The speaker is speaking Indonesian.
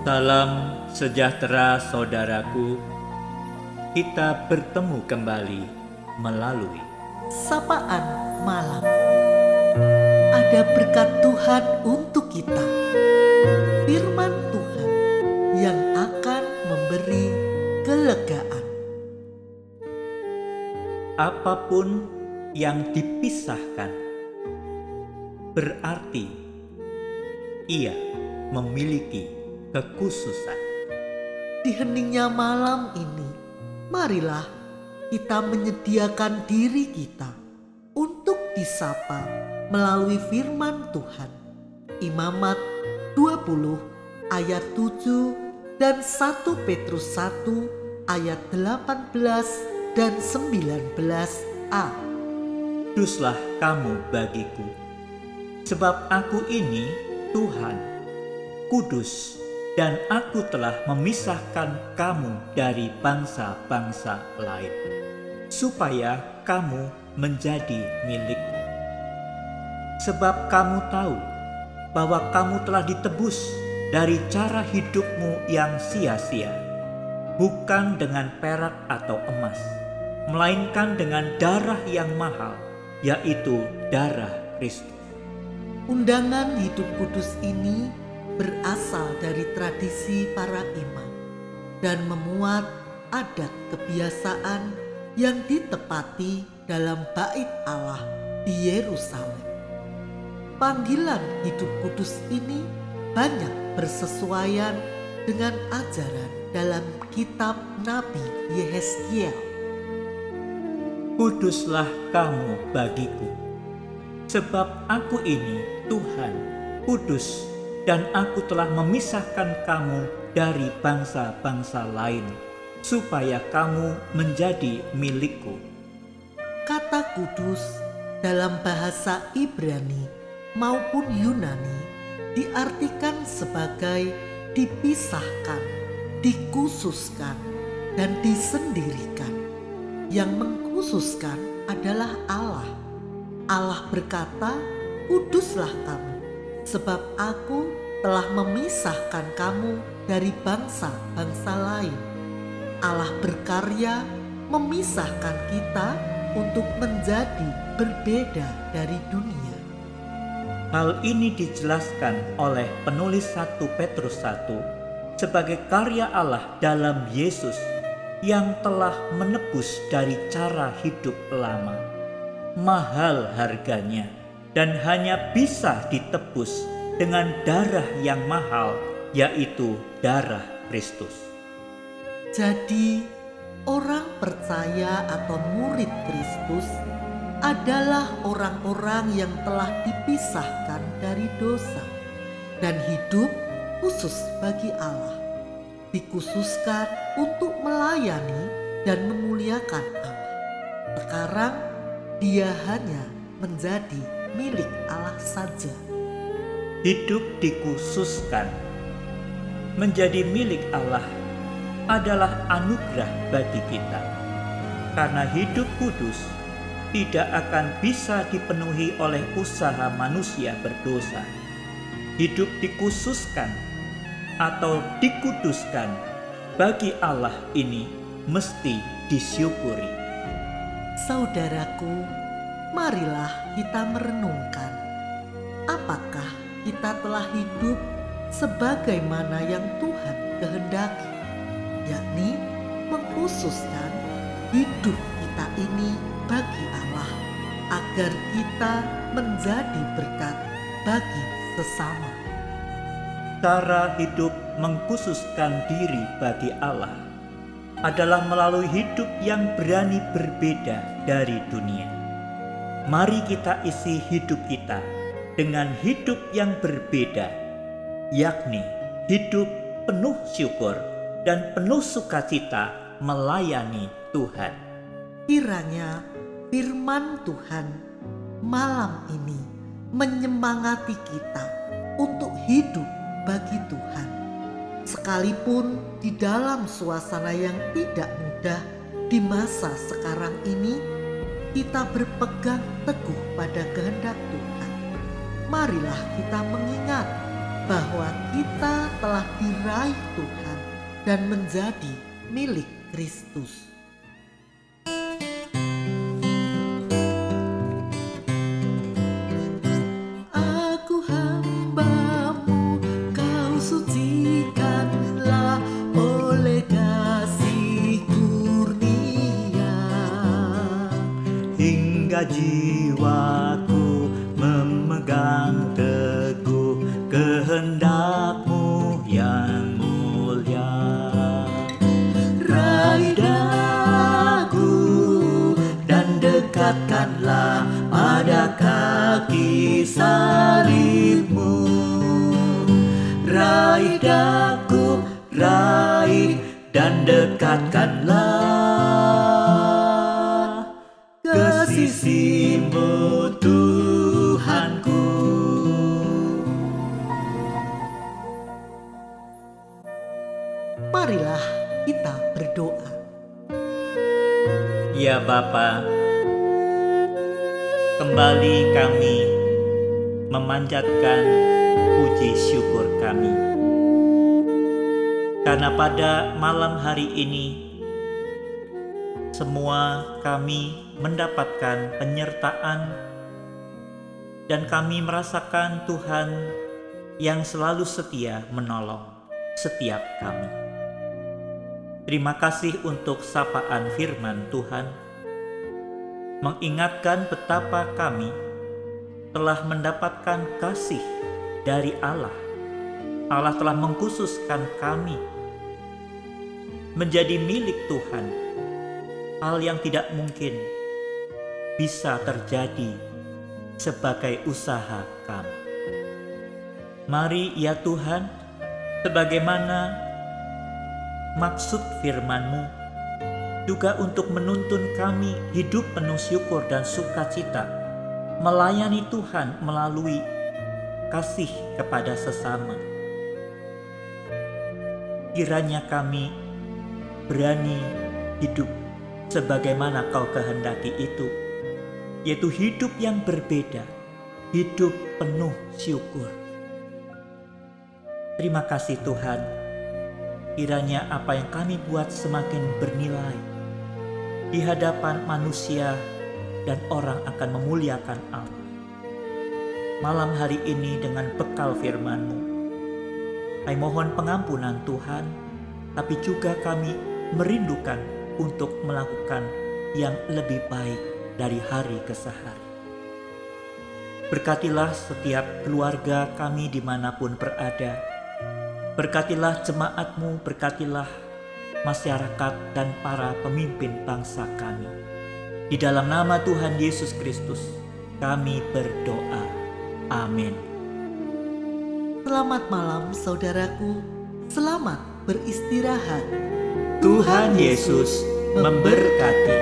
Salam sejahtera saudaraku. Kita bertemu kembali melalui sapaan malam. Ada berkat Tuhan untuk kita. Firman Tuhan yang akan memberi kelegaan. apa pun yang dipisahkan berarti ia memiliki kekhususan. Di heningnya malam ini, marilah kita menyediakan diri kita untuk disapa melalui firman Tuhan. Imamat 20 ayat 7 dan 1 Petrus 1 ayat 18 dan 19a. Kuduslah kamu bagiku, sebab aku ini Tuhan, kudus, dan aku telah memisahkan kamu dari bangsa-bangsa lain, supaya kamu menjadi milikku. Sebab kamu tahu bahwa kamu telah ditebus dari cara hidupmu yang sia-sia, bukan dengan perak atau emas, melainkan dengan darah yang mahal, yaitu darah Kristus. Undangan hidup kudus ini berasal dari tradisi para imam dan memuat adat kebiasaan yang ditepati dalam bait Allah di Yerusalem. Panggilan hidup kudus ini banyak bersesuaian dengan ajaran dalam kitab Nabi Yehezkiel. Kuduslah kamu bagiku, sebab aku ini Tuhan, kudus, dan aku telah memisahkan kamu dari bangsa-bangsa lain, supaya kamu menjadi milikku. Kata kudus dalam bahasa Ibrani maupun Yunani diartikan sebagai dipisahkan, dikhususkan, dan disendirikan. Yang mengkhususkan adalah Allah. Allah berkata, "Kuduslah kamu, sebab Aku telah memisahkan kamu dari bangsa-bangsa lain." Allah berkarya memisahkan kita untuk menjadi berbeda dari dunia. Hal ini dijelaskan oleh penulis 1 Petrus 1 sebagai karya Allah dalam Yesus yang telah menebus dari cara hidup lama. Mahal harganya dan hanya bisa ditebus dengan darah yang mahal yaitu darah Kristus. Jadi, orang percaya atau murid Kristus adalah orang-orang yang telah dipisahkan dari dosa dan hidup khusus bagi Allah. Dikhususkan untuk melayani dan memuliakan Allah. Sekarang dia hanya menjadi milik Allah saja. Hidup dikhususkan menjadi milik Allah adalah anugerah bagi kita. Karena hidup kudus tidak akan bisa dipenuhi oleh usaha manusia berdosa. Hidup dikhususkan atau dikuduskan bagi Allah ini mesti disyukuri. Saudaraku, marilah kita merenungkan apakah kita telah hidup sebagaimana yang Tuhan kehendaki, yakni mengkhususkan hidup kita ini bagi Allah agar kita menjadi berkat bagi sesama. Cara hidup mengkhususkan diri bagi Allah adalah melalui hidup yang berani berbeda dari dunia. Mari kita isi hidup kita dengan hidup yang berbeda, yakni hidup penuh syukur dan penuh sukacita melayani Tuhan. Kiranya firman Tuhan malam ini menyemangati kita untuk hidup bagi Tuhan. Sekalipun di dalam suasana yang tidak mudah di masa sekarang ini, kita berpegang teguh pada kehendak Tuhan. Marilah kita mengingat bahwa kita telah diraih Tuhan dan menjadi milik Kristus. Hingga jiwaku memegang teguh kehendakmu yang mulia. Raih daku dan dekatkanlah pada kaki salibmu. Raih daku, raih dan dekatkanlah sisimu Tuhanku. Marilah kita berdoa. Ya Bapa, kembali kami memanjatkan puji syukur kami. Karena pada malam hari ini semua kami mendapatkan penyertaan dan kami merasakan Tuhan yang selalu setia menolong setiap kami. Terima kasih untuk sapaan firman Tuhan, mengingatkan betapa kami telah mendapatkan kasih dari Allah. Allah telah mengkhususkan kami menjadi milik Tuhan, hal yang tidak mungkin bisa terjadi sebagai usaha kami. Mari ya Tuhan, sebagaimana maksud firman-Mu juga untuk menuntun kami hidup penuh syukur dan sukacita, melayani Tuhan melalui kasih kepada sesama. Kiranya kami berani hidup sebagaimana Kau kehendaki itu, yaitu hidup yang berbeda, hidup penuh syukur. Terima kasih Tuhan kiranya apa yang kami buat semakin bernilai di hadapan manusia dan orang akan memuliakan Allah. Malam hari ini dengan bekal firman-Mu, kami mohon pengampunan Tuhan, tapi juga kami merindukan untuk melakukan yang lebih baik dari hari ke sehari. Berkatilah setiap keluarga kami di mana pun berada, Berkatilah jemaatmu, berkatilah masyarakat dan para pemimpin bangsa kami. Di dalam nama Tuhan Yesus Kristus, kami berdoa. Amin. Selamat malam saudaraku, selamat beristirahat. Tuhan Yesus memberkati.